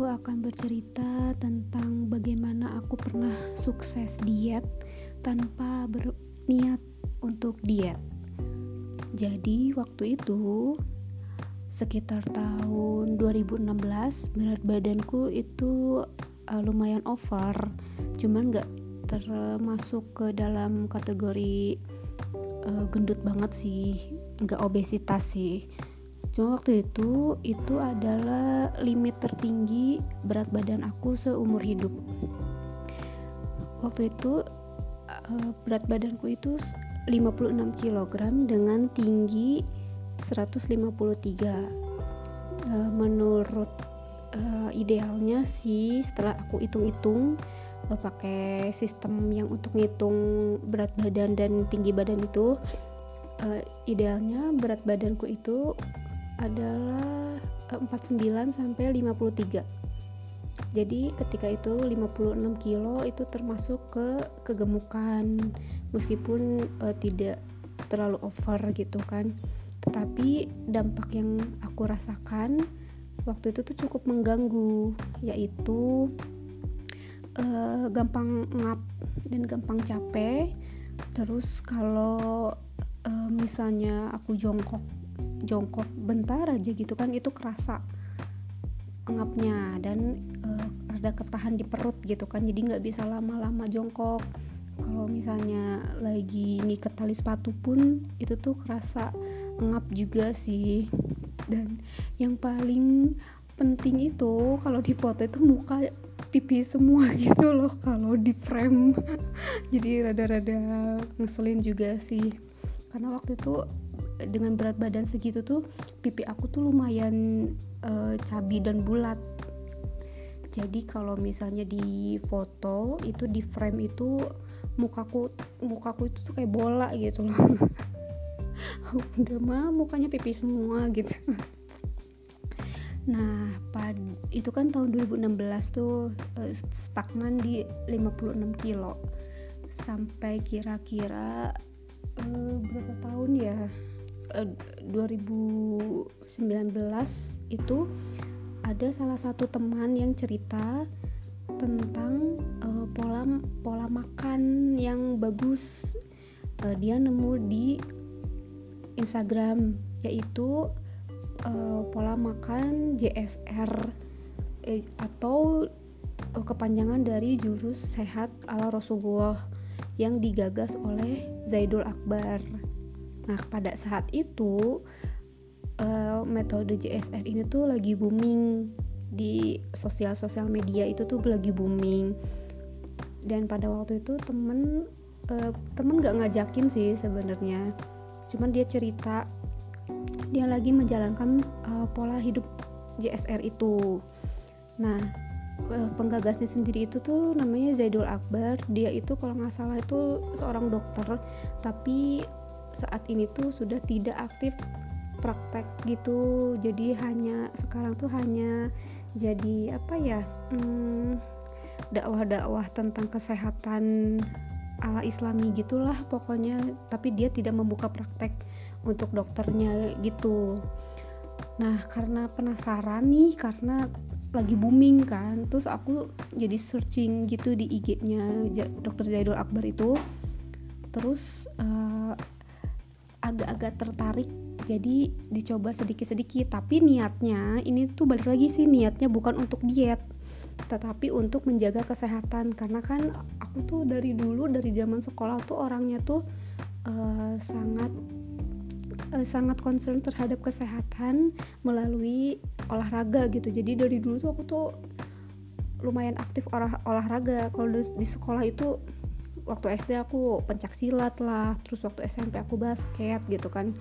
aku akan bercerita tentang bagaimana aku pernah sukses diet tanpa berniat untuk diet. Jadi waktu itu sekitar tahun 2016 berat badanku itu uh, lumayan over, cuman nggak termasuk ke dalam kategori uh, gendut banget sih, nggak obesitas sih cuma waktu itu itu adalah limit tertinggi berat badan aku seumur hidup. Waktu itu uh, berat badanku itu 56 kg dengan tinggi 153 uh, menurut uh, idealnya sih setelah aku hitung-hitung pakai sistem yang untuk ngitung berat badan dan tinggi badan itu idealnya berat badanku itu adalah 49 eh, sampai 53 jadi ketika itu 56 kilo itu termasuk ke kegemukan meskipun uh, tidak terlalu over gitu kan. Tetapi dampak yang aku rasakan waktu itu tuh cukup mengganggu yaitu uh, gampang ngap dan gampang capek. Terus kalau uh, misalnya aku jongkok jongkok bentar aja gitu kan itu kerasa ngapnya dan uh, ada ketahan di perut gitu kan jadi nggak bisa lama-lama jongkok. Kalau misalnya lagi ngikat tali sepatu pun itu tuh kerasa ngap juga sih. Dan yang paling penting itu kalau di foto itu muka pipi semua gitu loh kalau di frame. Jadi rada-rada ngeselin juga sih. Karena waktu itu dengan berat badan segitu tuh pipi aku tuh lumayan uh, cabi dan bulat. Jadi kalau misalnya di foto itu di frame itu mukaku mukaku itu tuh kayak bola gitu loh. Udah mah mukanya pipi semua gitu. Nah pad itu kan tahun 2016 tuh uh, stagnan di 56 kilo. Sampai kira-kira uh, berapa tahun ya 2019 eh, itu ada salah satu teman yang cerita tentang uh, pola pola makan yang bagus. Uh, dia nemu di Instagram yaitu uh, pola makan JSR eh, atau uh, kepanjangan dari jurus sehat ala Rasulullah yang digagas oleh Zaidul Akbar Nah, pada saat itu uh, metode JSR ini tuh lagi booming di sosial-sosial media itu tuh lagi booming. Dan pada waktu itu temen uh, temen nggak ngajakin sih sebenarnya. Cuman dia cerita dia lagi menjalankan uh, pola hidup JSR itu. Nah, penggagasnya sendiri itu tuh namanya Zaidul Akbar dia itu kalau nggak salah itu seorang dokter tapi saat ini tuh sudah tidak aktif praktek gitu. Jadi hanya sekarang tuh hanya jadi apa ya hmm, dakwah-dakwah tentang kesehatan ala islami gitulah pokoknya. Tapi dia tidak membuka praktek untuk dokternya gitu. Nah karena penasaran nih karena lagi booming kan terus aku jadi searching gitu di IG-nya dokter Zaidul Akbar itu. Terus uh, agak-agak tertarik jadi dicoba sedikit-sedikit. Tapi niatnya ini tuh balik lagi sih niatnya bukan untuk diet tetapi untuk menjaga kesehatan. Karena kan aku tuh dari dulu dari zaman sekolah tuh orangnya tuh uh, sangat uh, sangat concern terhadap kesehatan melalui olahraga gitu. Jadi dari dulu tuh aku tuh lumayan aktif olah olahraga. Kalau di sekolah itu waktu SD aku pencak silat lah terus waktu SMP aku basket gitu kan.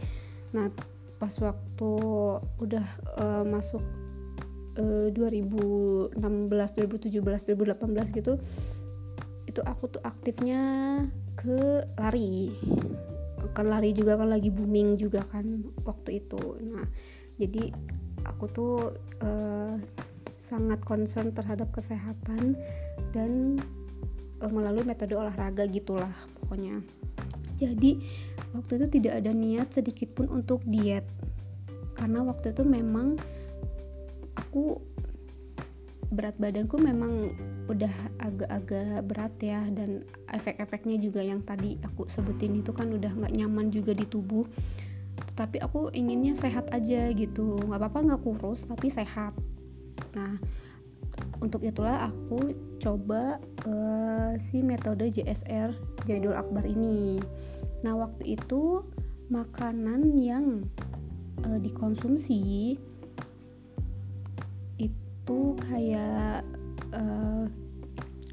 Nah pas waktu udah uh, masuk uh, 2016 2017 2018 gitu itu aku tuh aktifnya ke lari. Kan lari juga kan lagi booming juga kan waktu itu. Nah jadi aku tuh uh, sangat concern terhadap kesehatan dan melalui metode olahraga gitulah pokoknya. Jadi waktu itu tidak ada niat sedikit pun untuk diet. Karena waktu itu memang aku berat badanku memang udah agak-agak berat ya dan efek-efeknya juga yang tadi aku sebutin itu kan udah nggak nyaman juga di tubuh. Tapi aku inginnya sehat aja gitu. Nggak apa-apa nggak kurus tapi sehat. Nah untuk itulah aku coba uh, si metode JSR Jadul Akbar ini. Nah waktu itu makanan yang uh, dikonsumsi itu kayak uh,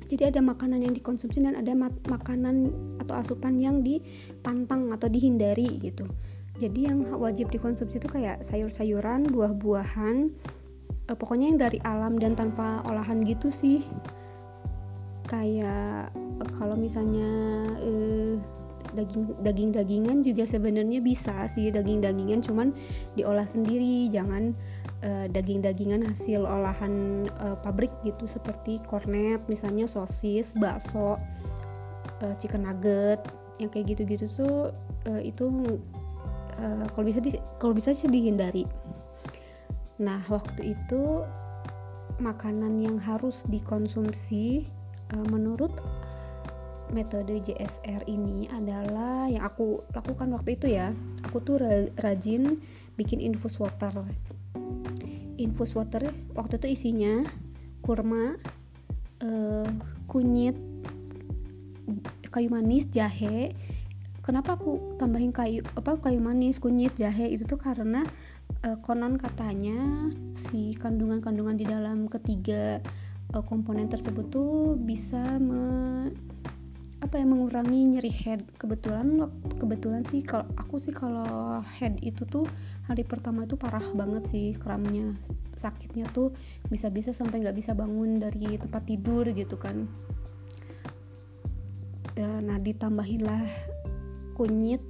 jadi ada makanan yang dikonsumsi dan ada makanan atau asupan yang dipantang atau dihindari gitu. Jadi yang wajib dikonsumsi itu kayak sayur-sayuran buah-buahan uh, pokoknya yang dari alam dan tanpa olahan gitu sih. Kayak uh, kalau misalnya uh, daging daging dagingan juga sebenarnya bisa sih daging dagingan cuman diolah sendiri. Jangan uh, daging dagingan hasil olahan uh, pabrik gitu seperti kornet misalnya sosis bakso uh, chicken nugget yang kayak gitu-gitu tuh uh, itu uh, kalau bisa di, kalau bisa sih dihindari nah waktu itu makanan yang harus dikonsumsi uh, menurut metode JSR ini adalah yang aku lakukan waktu itu ya. Aku tuh rajin bikin infus water. Infus water waktu itu isinya kurma uh, kunyit kayu manis jahe. Kenapa aku tambahin kayu apa kayu manis kunyit jahe? Itu tuh karena uh, konon katanya si kandungan-kandungan di dalam ketiga uh, komponen tersebut tuh bisa me apa yang mengurangi nyeri head. Kebetulan kebetulan sih kalau aku sih kalau head itu tuh hari pertama itu parah banget sih kramnya sakitnya tuh bisa-bisa sampai nggak bisa bangun dari tempat tidur gitu kan. Ya, nah ditambahinlah kunyit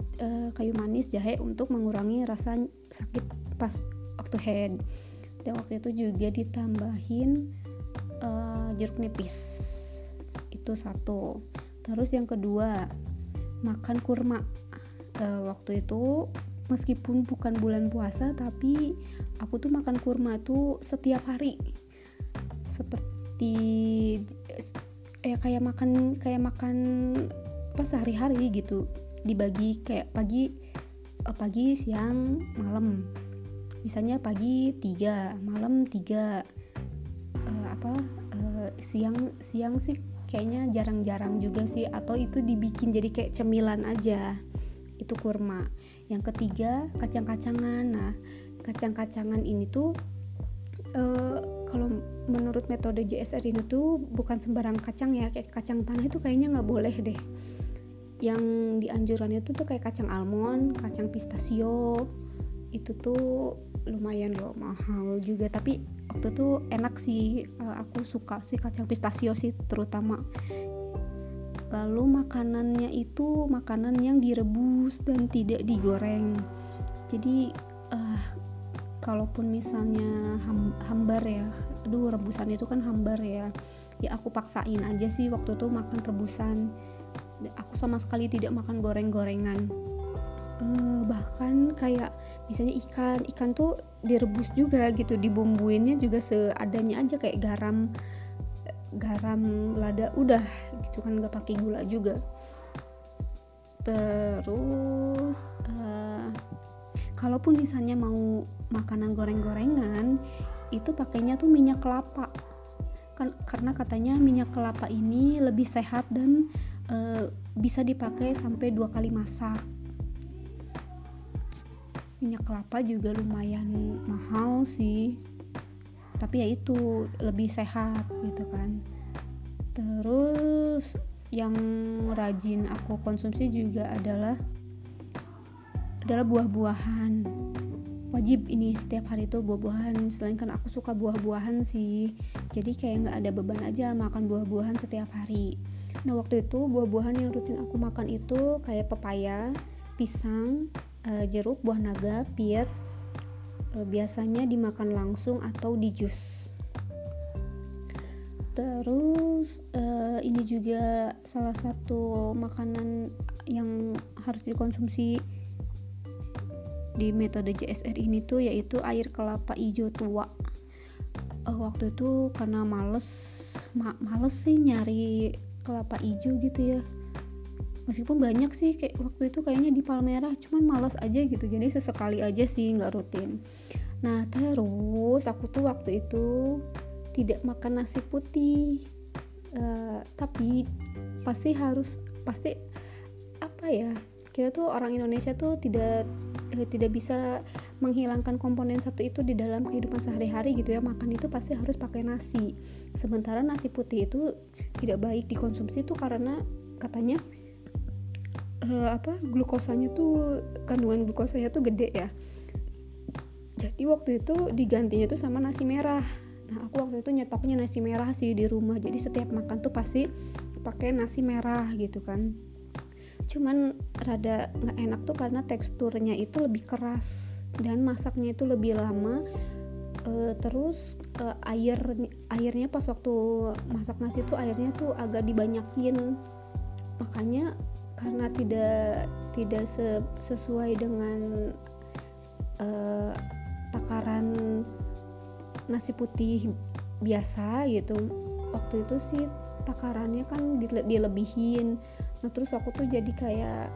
kayu manis jahe untuk mengurangi rasa sakit pas waktu head. Dan waktu itu juga ditambahin uh, jeruk nipis. Itu satu. Terus yang kedua makan kurma. Uh, waktu itu meskipun bukan bulan puasa tapi aku tuh makan kurma tuh setiap hari. Seperti eh kayak makan kayak makan pas sehari-hari gitu. Dibagi kayak pagi uh, pagi siang malam misalnya pagi tiga malam tiga uh, apa uh, siang siang sih kayaknya jarang-jarang juga sih atau itu dibikin jadi kayak cemilan aja itu kurma. Yang ketiga kacang-kacangan. Nah kacang-kacangan ini tuh uh, kalau menurut metode JSR ini tuh bukan sembarang kacang ya kayak kacang tanah itu kayaknya nggak boleh deh. Yang dianjuran itu tuh kayak kacang almond kacang pistachio itu tuh lumayan loh mahal juga. Tapi waktu itu enak sih uh, aku suka sih kacang pistachio sih terutama. Lalu makanannya itu makanan yang direbus dan tidak digoreng. Jadi uh, kalaupun misalnya ham hambar ya aduh rebusan itu kan hambar ya ya aku paksain aja sih waktu itu makan rebusan. Aku sama sekali tidak makan goreng-gorengan. Uh, bahkan kayak misalnya ikan ikan tuh direbus juga gitu dibumbuinnya juga seadanya aja kayak garam garam lada udah gitu kan nggak pakai gula juga. Terus uh, kalaupun misalnya mau makanan goreng-gorengan itu pakainya tuh minyak kelapa. Kan karena katanya minyak kelapa ini lebih sehat dan uh, bisa dipakai sampai dua kali masak minyak kelapa juga lumayan mahal sih. Tapi ya itu lebih sehat gitu kan. Terus yang rajin aku konsumsi juga adalah adalah buah-buahan. Wajib ini setiap hari itu buah-buahan selain kan aku suka buah-buahan sih. Jadi kayak nggak ada beban aja makan buah-buahan setiap hari. Nah waktu itu buah-buahan yang rutin aku makan itu kayak pepaya pisang uh, jeruk, buah naga, pir uh, biasanya dimakan langsung atau di jus. Terus uh, ini juga salah satu makanan yang harus dikonsumsi di metode JSR ini tuh yaitu air kelapa hijau tua. waktu itu karena males ma males sih nyari kelapa hijau gitu ya meskipun banyak sih kayak waktu itu kayaknya di Palmerah cuman males aja gitu. Jadi sesekali aja sih nggak rutin. Nah terus aku tuh waktu itu tidak makan nasi putih. Uh, tapi pasti harus pasti apa ya kita tuh orang Indonesia tuh tidak eh, tidak bisa menghilangkan komponen satu itu di dalam kehidupan sehari-hari gitu ya. Makan itu pasti harus pakai nasi. Sementara nasi putih itu tidak baik dikonsumsi tuh karena katanya eh, apa glukosanya tuh kandungan glukosanya tuh gede ya. Jadi waktu itu digantinya tuh sama nasi merah. Nah aku waktu itu nyetoknya nasi merah sih di rumah. Jadi setiap makan tuh pasti pakai nasi merah gitu kan. Cuman rada nggak enak tuh karena teksturnya itu lebih keras dan masaknya itu lebih lama. Uh, terus uh, air airnya pas waktu masak nasi tuh airnya tuh agak dibanyakin. Makanya karena tidak tidak se sesuai dengan uh, takaran nasi putih biasa gitu. Waktu itu sih takarannya kan dilebihin. Nah terus aku tuh jadi kayak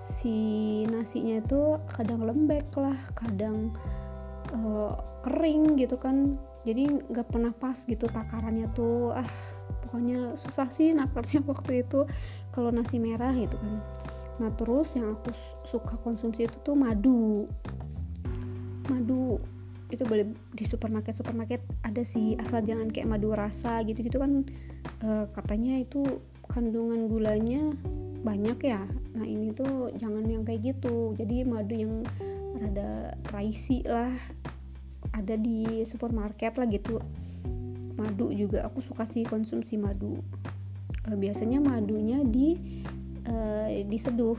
si nasinya itu kadang lembek lah kadang uh, kering gitu kan. Jadi nggak pernah pas gitu takarannya tuh. Ah pokoknya susah sih nakarnya waktu itu kalau nasi merah gitu kan. Nah terus yang aku suka konsumsi itu tuh madu. Madu itu boleh di supermarket supermarket ada sih asal jangan kayak madu rasa gitu gitu kan uh, katanya itu kandungan gulanya banyak ya. Nah ini tuh jangan yang kayak gitu. Jadi madu yang rada pricey lah ada di supermarket lah gitu madu juga. Aku suka sih konsumsi madu. Uh, biasanya madunya di uh, diseduh.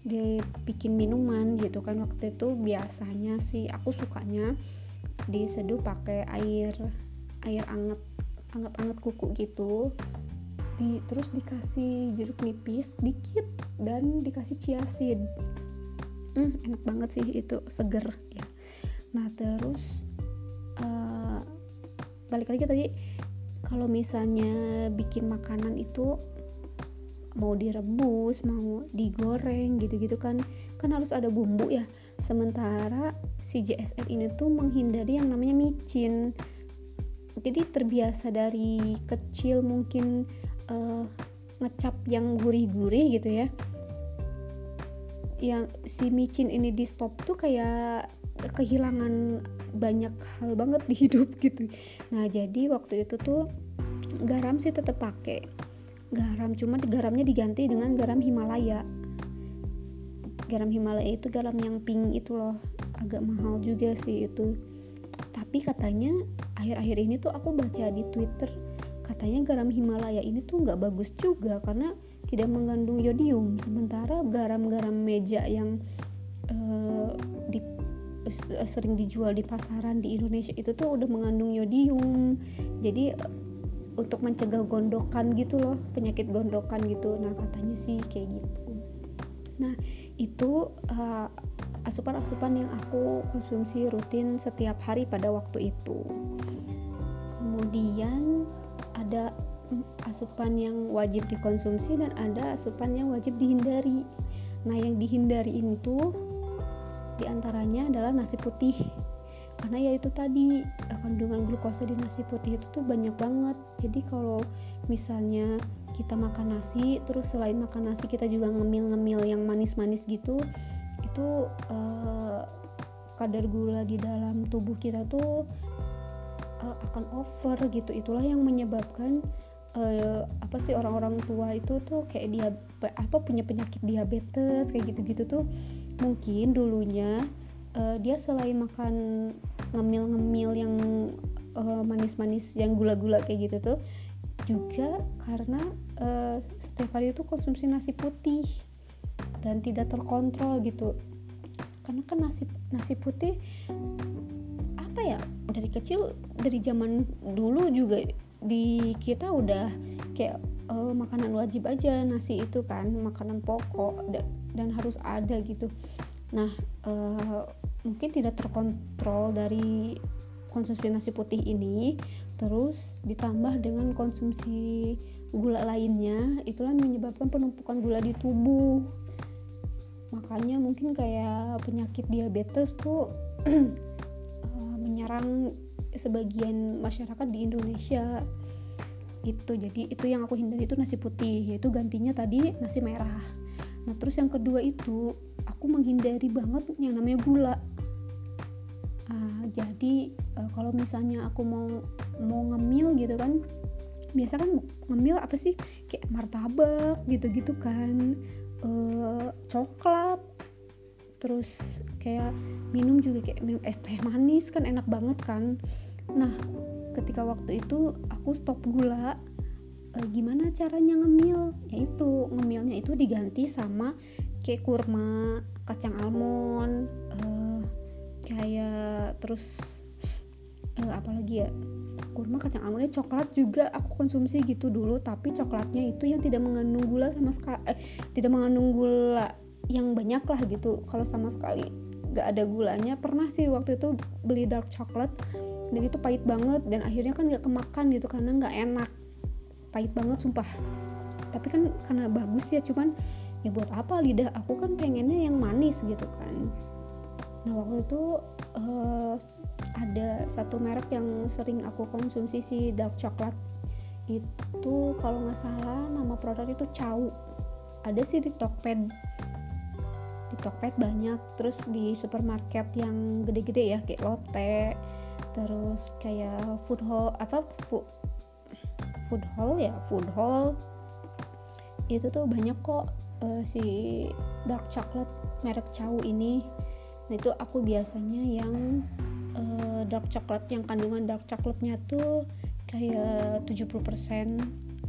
Dibikin minuman gitu kan. Waktu itu biasanya sih aku sukanya diseduh pakai air air anget anget anget kuku gitu. Di terus dikasih jeruk nipis dikit dan dikasih chia seed. Hmm, enak banget sih itu seger ya. Nah terus uh, balik lagi tadi kalau misalnya bikin makanan itu mau direbus mau digoreng gitu-gitu kan kan harus ada bumbu ya. Sementara si JSR ini tuh menghindari yang namanya micin. Jadi terbiasa dari kecil mungkin uh, ngecap yang gurih-gurih gitu ya. Yang si micin ini di stop tuh kayak kehilangan banyak hal banget di hidup gitu. Nah jadi waktu itu tuh garam sih tetap pakai garam cuma garamnya diganti dengan garam Himalaya. Garam Himalaya itu garam yang pink itu loh agak mahal juga sih itu. Tapi katanya akhir-akhir ini tuh aku baca di Twitter katanya garam Himalaya ini tuh nggak bagus juga karena tidak mengandung yodium. Sementara garam-garam meja yang uh, sering dijual di pasaran di Indonesia itu tuh udah mengandung yodium. Jadi untuk mencegah gondokan gitu loh penyakit gondokan gitu. Nah katanya sih kayak gitu. Nah itu uh, asupan-asupan yang aku konsumsi rutin setiap hari pada waktu itu. Kemudian ada asupan yang wajib dikonsumsi dan ada asupan yang wajib dihindari. Nah yang dihindari itu di antaranya adalah nasi putih. Karena ya itu tadi eh, kandungan glukosa di nasi putih itu tuh banyak banget. Jadi kalau misalnya kita makan nasi terus selain makan nasi kita juga ngemil-ngemil yang manis-manis gitu itu uh, kadar gula di dalam tubuh kita tuh uh, akan over gitu. Itulah yang menyebabkan uh, apa sih orang-orang tua itu tuh kayak dia apa punya penyakit diabetes kayak gitu-gitu tuh mungkin dulunya uh, dia selain makan ngemil-ngemil yang uh, manis-manis yang gula-gula kayak gitu tuh juga karena uh, setiap hari itu konsumsi nasi putih dan tidak terkontrol gitu. Karena kan nasi nasi putih apa ya dari kecil dari zaman dulu juga di kita udah kayak uh, makanan wajib aja nasi itu kan makanan pokok dan, dan harus ada gitu. Nah uh, mungkin tidak terkontrol dari konsumsi nasi putih ini terus ditambah dengan konsumsi gula lainnya itulah menyebabkan penumpukan gula di tubuh. Makanya mungkin kayak penyakit diabetes tuh eh, menyerang sebagian masyarakat di Indonesia itu jadi itu yang aku hindari itu nasi putih yaitu gantinya tadi nasi merah. Nah terus yang kedua itu aku menghindari banget yang namanya gula. Uh, jadi uh, kalau misalnya aku mau mau ngemil gitu kan biasa kan ngemil apa sih? Kayak martabak gitu-gitu kan uh, coklat terus kayak minum juga kayak minum es teh manis kan enak banget kan nah ketika waktu itu aku stop gula e, gimana caranya ngemil? Yaitu ngemilnya itu diganti sama kayak kurma kacang almond e, kayak terus e, apalagi ya? Kurma kacang almondnya coklat juga aku konsumsi gitu dulu tapi coklatnya itu yang tidak mengandung gula sama sekali eh, tidak mengandung gula yang banyak lah gitu. Kalau sama sekali gak ada gulanya pernah sih waktu itu beli dark chocolate dan itu pahit banget dan akhirnya kan gak kemakan gitu karena nggak enak. Pahit banget sumpah. Tapi kan karena bagus ya cuman ya buat apa lidah? Aku kan pengennya yang manis gitu kan. Nah waktu itu uh, ada satu merek yang sering aku konsumsi si dark chocolate. Itu kalau nggak salah nama produk itu Chow ada sih di Tokped. Di Tokped banyak. Terus di supermarket yang gede-gede ya kayak Lotte terus kayak food hall apa food, food hall ya? Food hall. Itu tuh banyak kok uh, si dark chocolate merek Chow ini. Nah itu aku biasanya yang uh, dark chocolate yang kandungan dark coklatnya tuh kayak 70%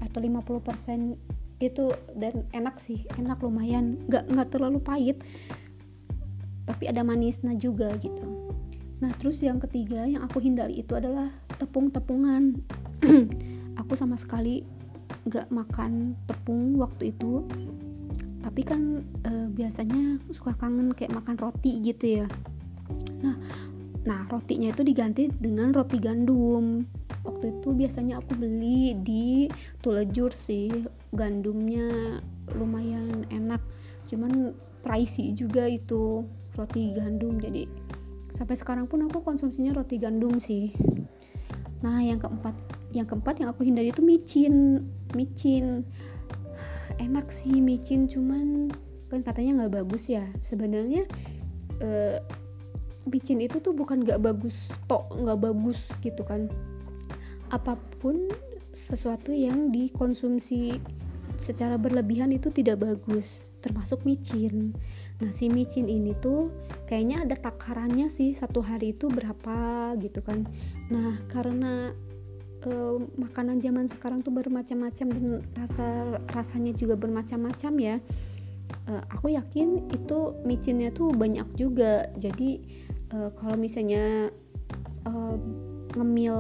atau 50% itu. Dan enak sih enak lumayan. Nggak nggak terlalu pahit tapi ada manisnya juga gitu Nah, terus yang ketiga yang aku hindari itu adalah tepung-tepungan. aku sama sekali gak makan tepung waktu itu. Tapi kan e, biasanya suka kangen kayak makan roti gitu ya. Nah, nah rotinya itu diganti dengan roti gandum. Waktu itu biasanya aku beli di Tulejur sih. Gandumnya lumayan enak. Cuman pricey juga itu roti gandum jadi sampai sekarang pun aku konsumsinya roti gandum sih. Nah yang keempat yang keempat yang aku hindari itu micin micin. Enak sih micin cuman kan katanya nggak bagus ya. Sebenarnya uh, micin itu tuh bukan nggak bagus tok nggak bagus gitu kan. Apa pun sesuatu yang dikonsumsi secara berlebihan itu tidak bagus termasuk micin. Nah si micin ini tuh kayaknya ada takarannya sih satu hari itu berapa gitu kan. Nah karena uh, makanan zaman sekarang tuh bermacam-macam dan rasa rasanya juga bermacam-macam ya uh, aku yakin itu micinnya tuh banyak juga. Jadi uh, kalau misalnya uh, ngemil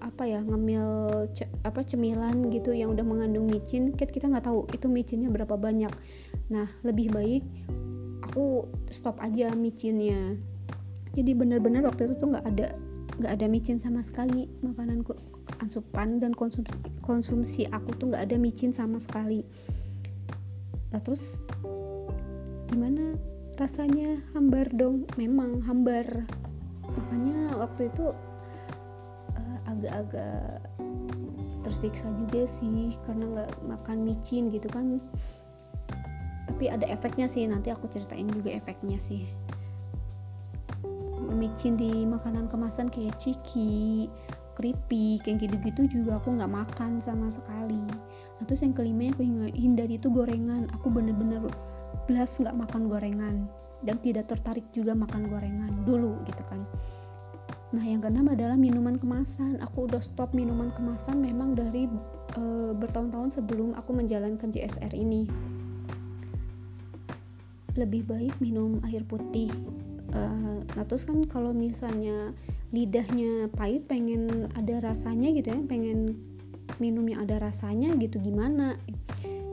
apa ya ngemil ce, apa cemilan gitu yang udah mengandung micin kan kita nggak tahu itu micinnya berapa banyak. Nah lebih baik aku stop aja micinnya. Jadi bener-bener waktu itu tuh nggak ada nggak ada micin sama sekali makananku asupan dan konsumsi konsumsi aku tuh nggak ada micin sama sekali. Nah terus gimana rasanya? Hambar dong memang hambar. Makanya waktu itu agak-agak tersiksa juga sih karena nggak makan micin gitu kan tapi ada efeknya sih nanti aku ceritain juga efeknya sih micin di makanan kemasan kayak ciki keripik yang gitu-gitu juga aku nggak makan sama sekali nah terus yang kelima yang aku hindari itu gorengan aku bener-bener belas nggak makan gorengan dan tidak tertarik juga makan gorengan dulu gitu kan Nah, yang keenam adalah minuman kemasan. Aku udah stop minuman kemasan memang dari e, bertahun-tahun sebelum aku menjalankan JSR ini. Lebih baik minum air putih. E, nah, terus kan kalau misalnya lidahnya pahit, pengen ada rasanya gitu ya, pengen minum yang ada rasanya gitu gimana?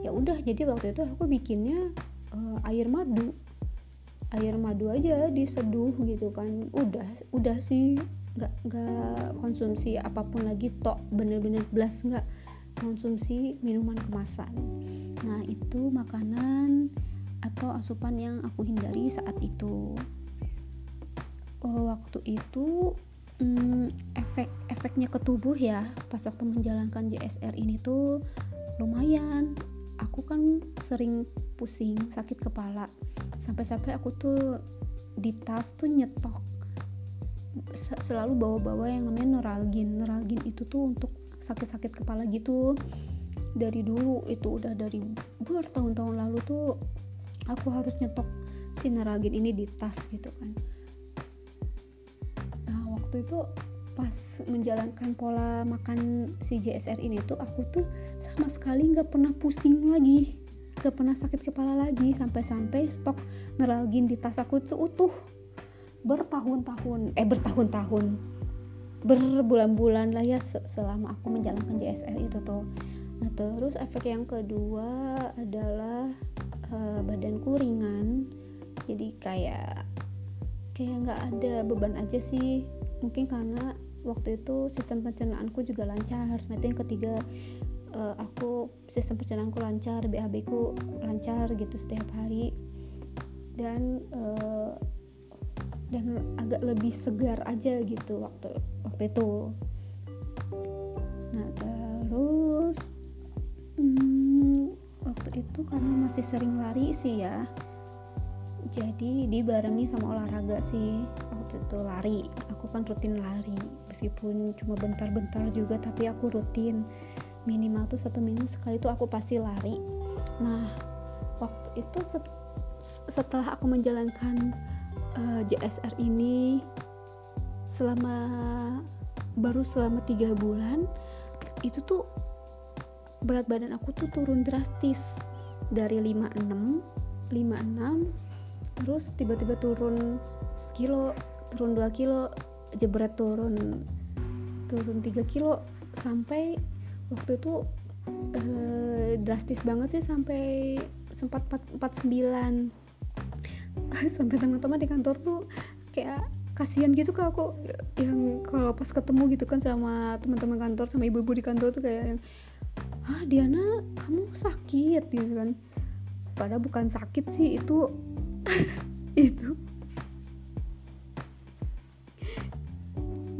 Ya udah, jadi waktu itu aku bikinnya e, air madu air madu aja diseduh gitu kan udah udah sih nggak nggak konsumsi apa pun lagi tok bener-bener belas nggak konsumsi minuman kemasan nah itu makanan atau asupan yang aku hindari saat itu. Uh, waktu itu um, efek efeknya ke tubuh ya pas waktu menjalankan JSR ini tuh lumayan. Aku kan sering pusing sakit kepala. Sampai-sampai aku tuh di tas tuh nyetok. Selalu bawa-bawa yang namanya neuralgin neuralgin itu tuh untuk sakit-sakit kepala gitu. Dari dulu itu udah dari bertahun-tahun lalu tuh aku harus nyetok si neuralgin ini di tas gitu kan. Nah waktu itu pas menjalankan pola makan si JSR ini tuh aku tuh sama sekali nggak pernah pusing lagi. Gak pernah sakit kepala lagi. Sampai-sampai stok neuralgin di tas aku tuh utuh. Bertahun-tahun eh bertahun-tahun. Berbulan-bulan lah ya selama aku menjalankan JSR itu tuh. Nah terus efek yang kedua adalah uh, badanku ringan. Jadi kayak kayak nggak ada beban aja sih. Mungkin karena waktu itu sistem pencernaanku juga lancar. Nah itu yang ketiga uh, aku sistem pencernaanku lancar BAB ku lancar gitu setiap hari. Dan uh, dan agak lebih segar aja gitu waktu waktu itu. Nah terus waktu itu karena masih sering lari sih ya. Jadi dibarengi sama olahraga sih waktu itu lari. Aku kan rutin lari meskipun cuma bentar-bentar juga tapi aku rutin. Minimal tuh satu minggu sekali tuh aku pasti lari. Nah waktu itu set, setelah aku menjalankan uh, eh, JSR ini selama baru selama tiga bulan itu tuh berat badan aku tuh turun drastis. Dari 56 56 terus tiba-tiba turun sekilo turun 2 kilo jebret turun turun 3 kilo. Sampai waktu itu uh, drastis banget sih sampai sempat 49 sampai teman-teman di kantor tuh kayak kasihan gitu kak aku. Yang kalau pas ketemu gitu kan sama teman-teman kantor sama ibu-ibu di kantor tuh kayak ah Diana kamu sakit? Gitu kan. Padahal bukan sakit sih itu itu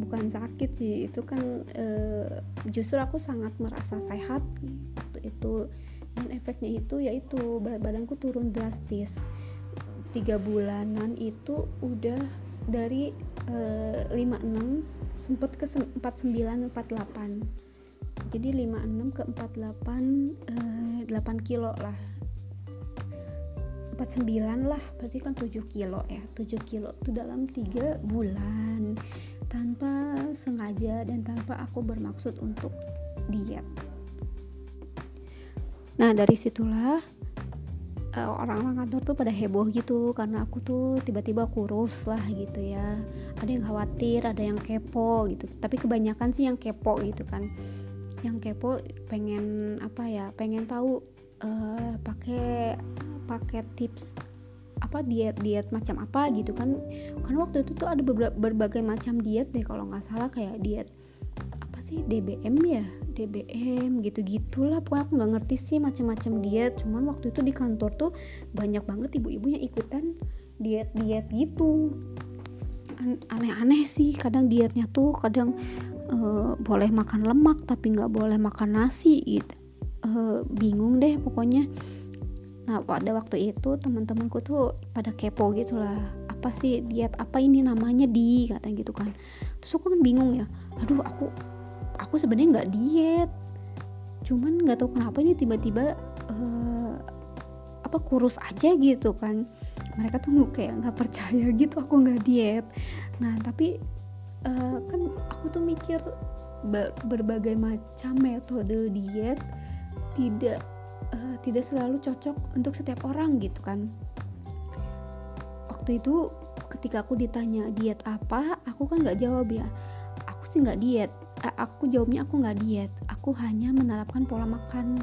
bukan sakit sih itu kan e, justru aku sangat merasa sehat waktu itu. Dan efeknya itu yaitu berat badanku turun drastis. Tiga bulanan itu udah dari e, 56 sempat ke 49 48 jadi 56 ke 48 e, 8 kilo lah 49 lah berarti kan 7 kilo ya 7 kilo itu dalam 3 bulan tanpa sengaja dan tanpa aku bermaksud untuk diet. Nah dari situlah uh, orang-orang kantor tuh pada heboh gitu karena aku tuh tiba-tiba kurus lah gitu ya. Ada yang khawatir, ada yang kepo gitu. Tapi kebanyakan sih yang kepo gitu kan. Yang kepo pengen apa ya? Pengen tahu uh, pakai pakai tips apa diet diet macam apa gitu kan kan waktu itu tuh ada berbagai macam diet deh kalau nggak salah kayak diet apa sih DBM ya DBM gitu gitulah pokoknya aku nggak ngerti sih macam-macam diet cuman waktu itu di kantor tuh banyak banget ibu-ibu yang ikutan diet diet gitu aneh-aneh sih kadang dietnya tuh kadang uh, boleh makan lemak tapi nggak boleh makan nasi gitu. Uh, bingung deh pokoknya. Nah pada waktu itu teman-temanku tuh pada kepo gitu lah. Apa sih diet apa ini namanya di katanya gitu kan. Terus aku kan bingung ya. Aduh aku aku sebenarnya nggak diet. Cuman nggak tahu kenapa ini tiba-tiba uh, apa kurus aja gitu kan. Mereka tuh kayak nggak percaya gitu aku nggak diet. Nah tapi uh, kan aku tuh mikir ber berbagai macam metode diet tidak uh, tidak selalu cocok untuk setiap orang gitu kan. Waktu itu ketika aku ditanya diet apa aku kan nggak jawab ya. Aku sih nggak diet. Aku jawabnya aku nggak diet. Aku hanya menerapkan pola makan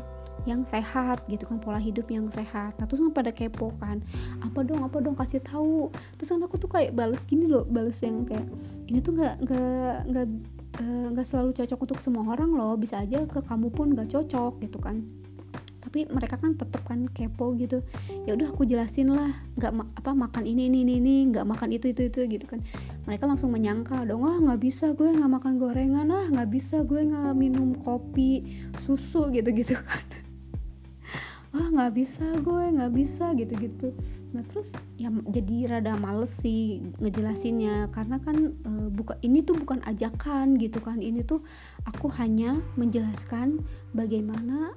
yang sehat gitu kan pola hidup yang sehat. Nah terus kan pada kepo kan apa dong apa dong kasih tahu. Terus kan aku tuh kayak bales gini loh bales yang kayak ini tuh nggak nggak nggak eh, nggak selalu cocok untuk semua orang loh bisa aja ke kamu pun nggak cocok gitu kan. Tapi mereka kan tetep kan kepo gitu ya udah aku jelasin lah nggak ma apa makan ini ini ini nggak makan itu itu itu gitu kan. Mereka langsung menyangkal dong wah nggak bisa gue nggak makan gorengan ah nggak bisa gue nggak minum kopi susu gitu gitu kan ah nggak bisa gue nggak bisa gitu gitu nah terus ya jadi rada males sih ngejelasinnya. Karena kan e, buka ini tuh bukan ajakan gitu kan. Ini tuh aku hanya menjelaskan bagaimana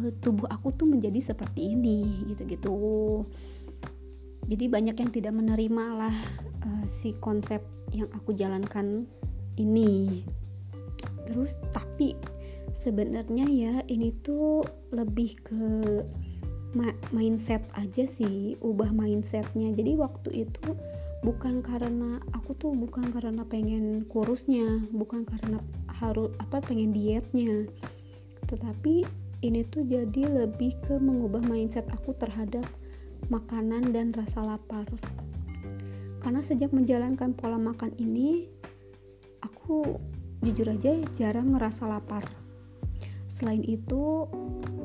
uh, tubuh aku tuh menjadi seperti ini gitu-gitu. Jadi banyak yang tidak menerima lah uh, si konsep yang aku jalankan ini. Terus tapi sebenarnya ya ini tuh lebih ke mindset aja sih ubah mindsetnya. Jadi waktu itu bukan karena aku tuh bukan karena pengen kurusnya bukan karena harus apa pengen dietnya. Tetapi ini tuh jadi lebih ke mengubah mindset aku terhadap makanan dan rasa lapar. Karena sejak menjalankan pola makan ini aku jujur aja jarang ngerasa lapar selain itu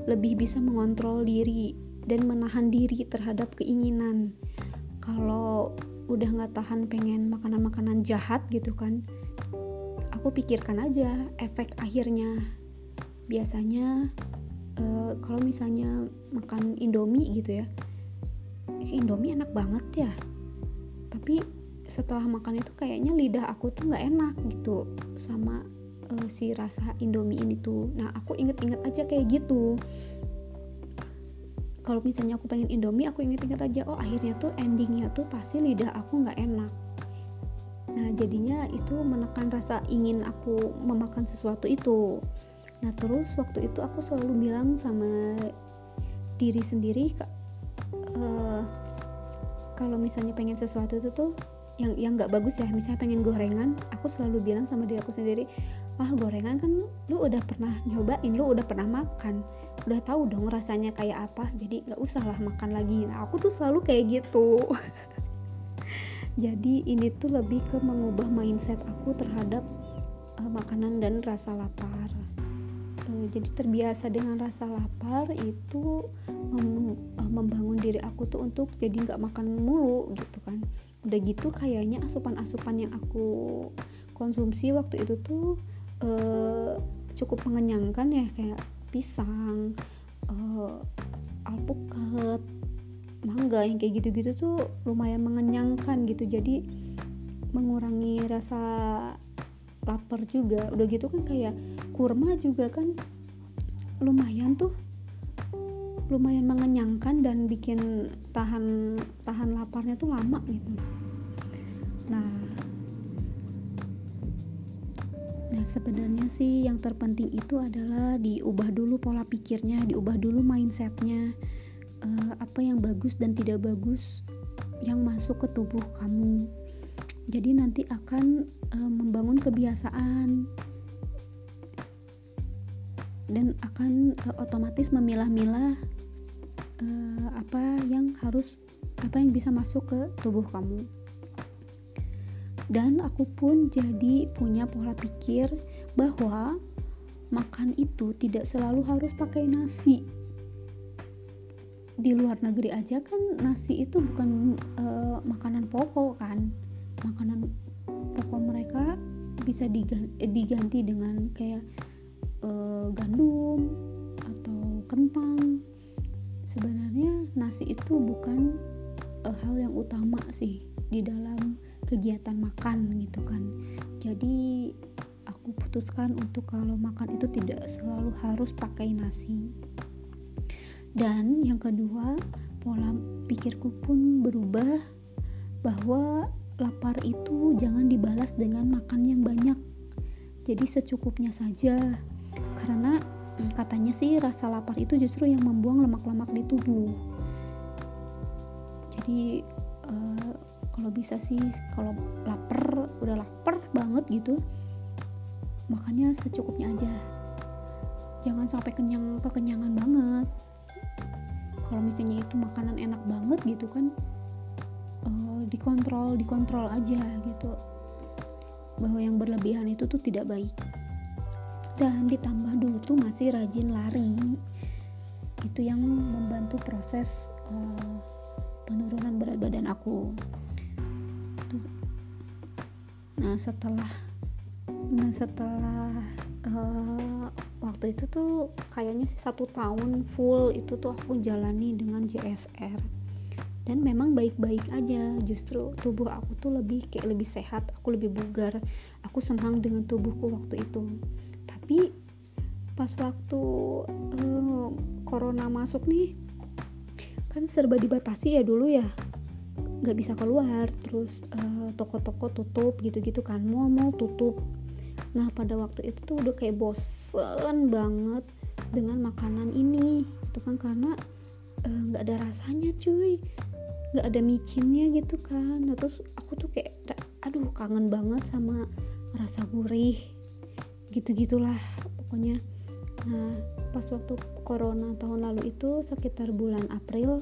lebih bisa mengontrol diri dan menahan diri terhadap keinginan. Kalau udah nggak tahan pengen makanan-makanan jahat gitu kan aku pikirkan aja efek akhirnya. Biasanya uh, kalau misalnya makan indomie gitu ya indomie enak banget ya. Tapi setelah makan itu kayaknya lidah aku tuh nggak enak gitu sama uh, si rasa indomie ini tuh. Nah aku inget-inget aja kayak gitu. Kalau misalnya aku pengen indomie aku inget-inget aja oh akhirnya tuh endingnya tuh pasti lidah aku nggak enak. Nah jadinya itu menekan rasa ingin aku memakan sesuatu itu. Nah terus waktu itu aku selalu bilang sama diri sendiri uh, kalau misalnya pengen sesuatu itu tuh yang yang nggak bagus ya misalnya pengen gorengan aku selalu bilang sama diri aku sendiri ah gorengan kan lu udah pernah nyobain lu udah pernah makan. Udah tahu dong rasanya kayak apa jadi nggak usah lah makan lagi. Nah aku tuh selalu kayak gitu. Jadi ini tuh lebih ke mengubah mindset aku terhadap uh, makanan dan rasa lapar. Uh, jadi terbiasa dengan rasa lapar itu mem uh, membangun diri aku tuh untuk jadi nggak makan mulu gitu kan. Udah gitu kayaknya asupan-asupan yang aku konsumsi waktu itu tuh uh, cukup mengenyangkan ya kayak pisang uh, alpukat mangga yang kayak gitu-gitu tuh lumayan mengenyangkan gitu. Jadi mengurangi rasa lapar juga. Udah gitu kan kayak kurma juga kan lumayan tuh lumayan mengenyangkan dan bikin tahan tahan laparnya tuh lama gitu. Nah nah sebenarnya sih yang terpenting itu adalah diubah dulu pola pikirnya diubah dulu mindsetnya. Uh, apa yang bagus dan tidak bagus yang masuk ke tubuh kamu. Jadi nanti akan uh, membangun kebiasaan. Dan akan uh, otomatis memilah-milah uh, apa yang harus apa yang bisa masuk ke tubuh kamu dan aku pun jadi punya pola pikir bahwa makan itu tidak selalu harus pakai nasi. Di luar negeri aja kan nasi itu bukan uh, makanan pokok kan. Makanan pokok mereka bisa diganti, dengan kayak uh, gandum atau kentang. Sebenarnya nasi itu bukan uh, hal yang utama sih di dalam kegiatan makan gitu kan. Jadi aku putuskan untuk kalau makan itu tidak selalu harus pakai nasi. Dan yang kedua pola pikirku pun berubah bahwa lapar itu jangan dibalas dengan makan yang banyak. Jadi secukupnya saja. Karena katanya sih rasa lapar itu justru yang membuang lemak-lemak di tubuh. Jadi uh, kalau bisa sih kalau lapar udah lapar banget gitu makannya secukupnya aja. Jangan sampai kenyang kekenyangan banget. Kalau misalnya itu makanan enak banget gitu kan uh, dikontrol dikontrol aja gitu. Bahwa yang berlebihan itu tuh tidak baik. Dan ditambah dulu tuh masih rajin lari. Itu yang membantu proses uh, penurunan berat badan aku nah setelah nah setelah uh, waktu itu tuh kayaknya sih satu tahun full itu tuh aku jalani dengan JSR dan memang baik-baik aja justru tubuh aku tuh lebih kayak lebih sehat aku lebih bugar aku senang dengan tubuhku waktu itu. Tapi pas waktu uh, corona masuk nih kan serba dibatasi ya dulu ya nggak bisa keluar terus uh, toko-toko tutup gitu-gitu kan mau tutup. Nah pada waktu itu tuh udah kayak bosen banget dengan makanan ini itu kan karena eh, nggak uh, ada rasanya cuy. Nggak ada micinnya gitu kan. Nah, terus aku tuh kayak aduh kangen banget sama rasa gurih gitu gitulah pokoknya. Nah pas waktu corona tahun lalu itu sekitar bulan April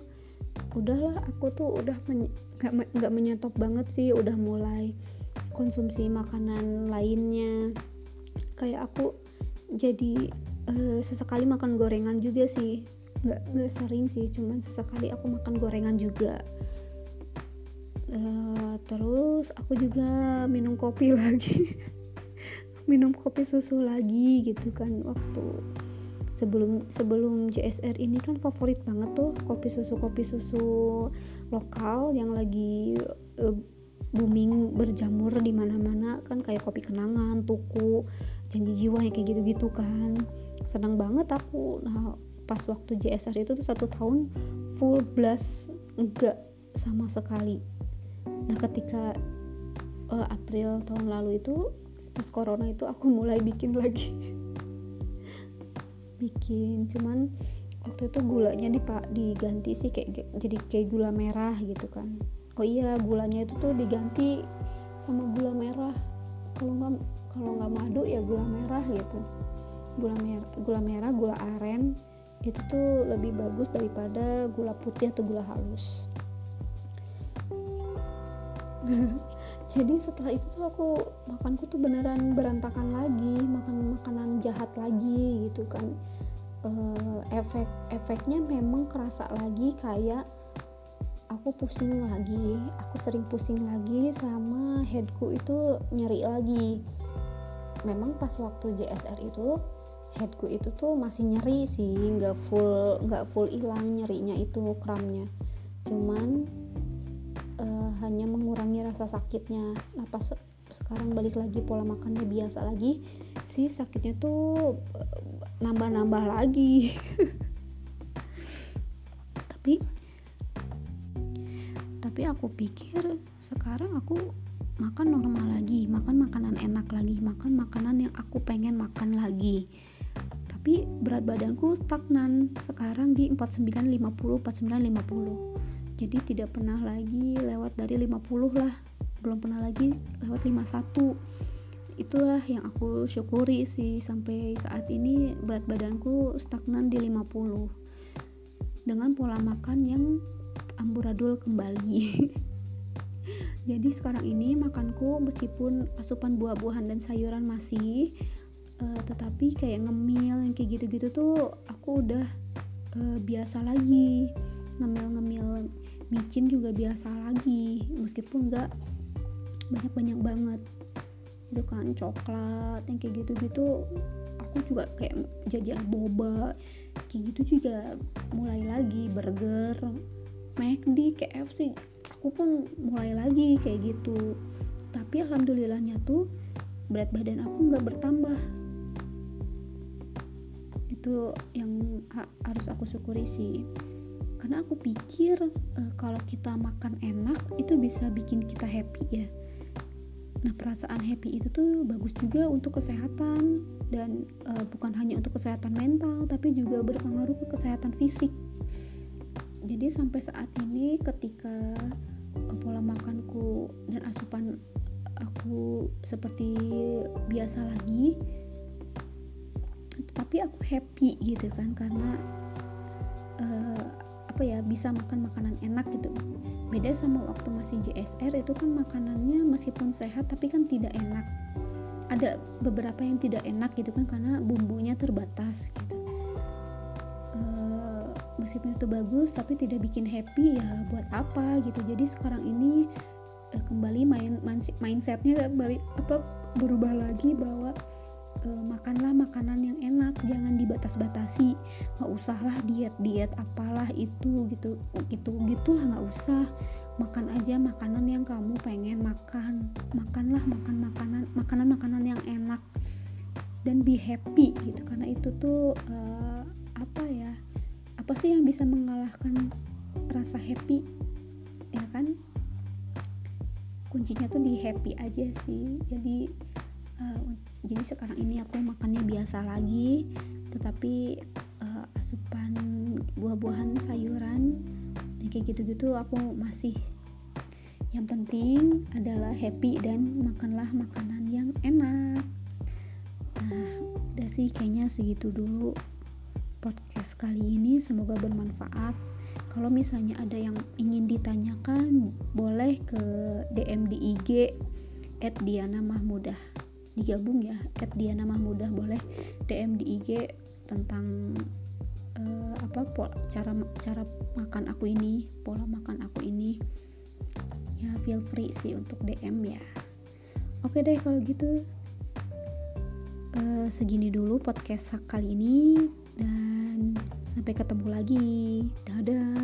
udahlah aku tuh udah nggak nggak menyetop banget sih udah mulai konsumsi makanan lainnya. Kayak aku jadi uh, sesekali makan gorengan juga sih. Nggak nggak sering sih cuman sesekali aku makan gorengan juga. Uh, terus aku juga minum kopi lagi. Minum kopi susu lagi gitu kan waktu sebelum sebelum JSR ini kan favorit banget tuh kopi susu kopi susu lokal yang lagi uh, booming berjamur di mana-mana kan kayak kopi kenangan, tuku, janji jiwa yang kayak gitu-gitu kan. Senang banget aku. Nah, pas waktu JSR itu tuh satu tahun full blast enggak sama sekali. Nah, ketika uh, April tahun lalu itu pas corona itu aku mulai bikin lagi. bikin cuman waktu itu gulanya diganti sih kayak jadi kayak gula merah gitu kan. Oh iya gulanya itu tuh diganti sama gula merah. Kalau nggak kalau nggak madu ya gula merah gitu. Gula merah gula merah gula aren itu tuh lebih bagus daripada gula putih atau gula halus jadi setelah itu tuh aku makanku tuh beneran berantakan lagi makan makanan jahat lagi gitu kan. Uh, efek efeknya memang kerasa lagi kayak aku pusing lagi aku sering pusing lagi sama headku itu nyeri lagi. Memang pas waktu JSR itu headku itu tuh masih nyeri sih nggak full nggak full hilang nyerinya itu kramnya. Cuman hanya mengurangi rasa sakitnya. Nah pas sekarang balik lagi pola makannya biasa lagi si sakitnya tuh eh, nambah-nambah lagi. Tapi tapi aku pikir sekarang aku makan normal lagi makan makanan enak lagi makan makanan yang aku pengen makan lagi. Tapi berat badanku stagnan. Sekarang di 4950 4950 jadi tidak pernah lagi lewat dari 50 lah. Belum pernah lagi lewat 51 itulah yang aku syukuri sih sampai saat ini berat badanku stagnan di 50 dengan pola makan yang amburadul kembali. Jadi sekarang ini makanku meskipun asupan buah-buahan dan sayuran masih uh, tetapi kayak ngemil yang kayak gitu-gitu tuh aku udah uh, biasa lagi. Ngemil-ngemil micin juga biasa lagi meskipun nggak banyak-banyak banget. Itu kan coklat yang kayak gitu-gitu aku juga kayak jajan boba. Kayak gitu juga mulai lagi burger McD KFC aku pun mulai lagi kayak gitu. Tapi alhamdulillahnya tuh berat badan aku nggak bertambah. Itu yang ha harus aku syukuri sih karena aku pikir uh, kalau kita makan enak itu bisa bikin kita happy ya. Nah perasaan happy itu tuh bagus juga untuk kesehatan dan uh, bukan hanya untuk kesehatan mental tapi juga berpengaruh ke kesehatan fisik. Jadi sampai saat ini ketika uh, pola makanku dan asupan aku seperti biasa lagi tapi aku happy gitu kan karena apa ya bisa makan makanan enak gitu. Beda sama waktu masih JSR itu kan makanannya meskipun sehat tapi kan tidak enak. Ada beberapa yang tidak enak gitu kan karena bumbunya terbatas gitu. Uh, meskipun itu bagus tapi tidak bikin happy ya buat apa gitu. Jadi sekarang ini uh, kembali main mindsetnya kembali apa berubah lagi bahwa uh, makanlah makanan yang enak jangan dibatas-batasi. Nggak usahlah diet-diet apalah itu gitu. Gitu gitulah nggak usah. Makan aja makanan yang kamu pengen makan. Makanlah makan makanan makanan makanan yang enak dan be happy gitu. Karena itu tuh uh, apa ya apa sih yang bisa mengalahkan rasa happy? Ya kan? Kuncinya tuh di happy aja sih. Jadi uh, jadi sekarang ini aku makannya biasa lagi tetapi uh, asupan buah-buahan sayuran yang kayak gitu-gitu aku masih. Yang penting adalah happy dan makanlah makanan yang enak. Nah udah sih kayaknya segitu dulu podcast kali ini semoga bermanfaat. Kalau misalnya ada yang ingin ditanyakan boleh ke DM di IG at Diana Mahmudah digabung ya at Diana Mahmudah boleh DM di IG tentang uh, apa pola, cara cara makan aku ini pola makan aku ini. Ya feel free sih untuk DM ya. Oke deh kalau gitu uh, segini dulu podcast kali ini dan sampai ketemu lagi. Dadah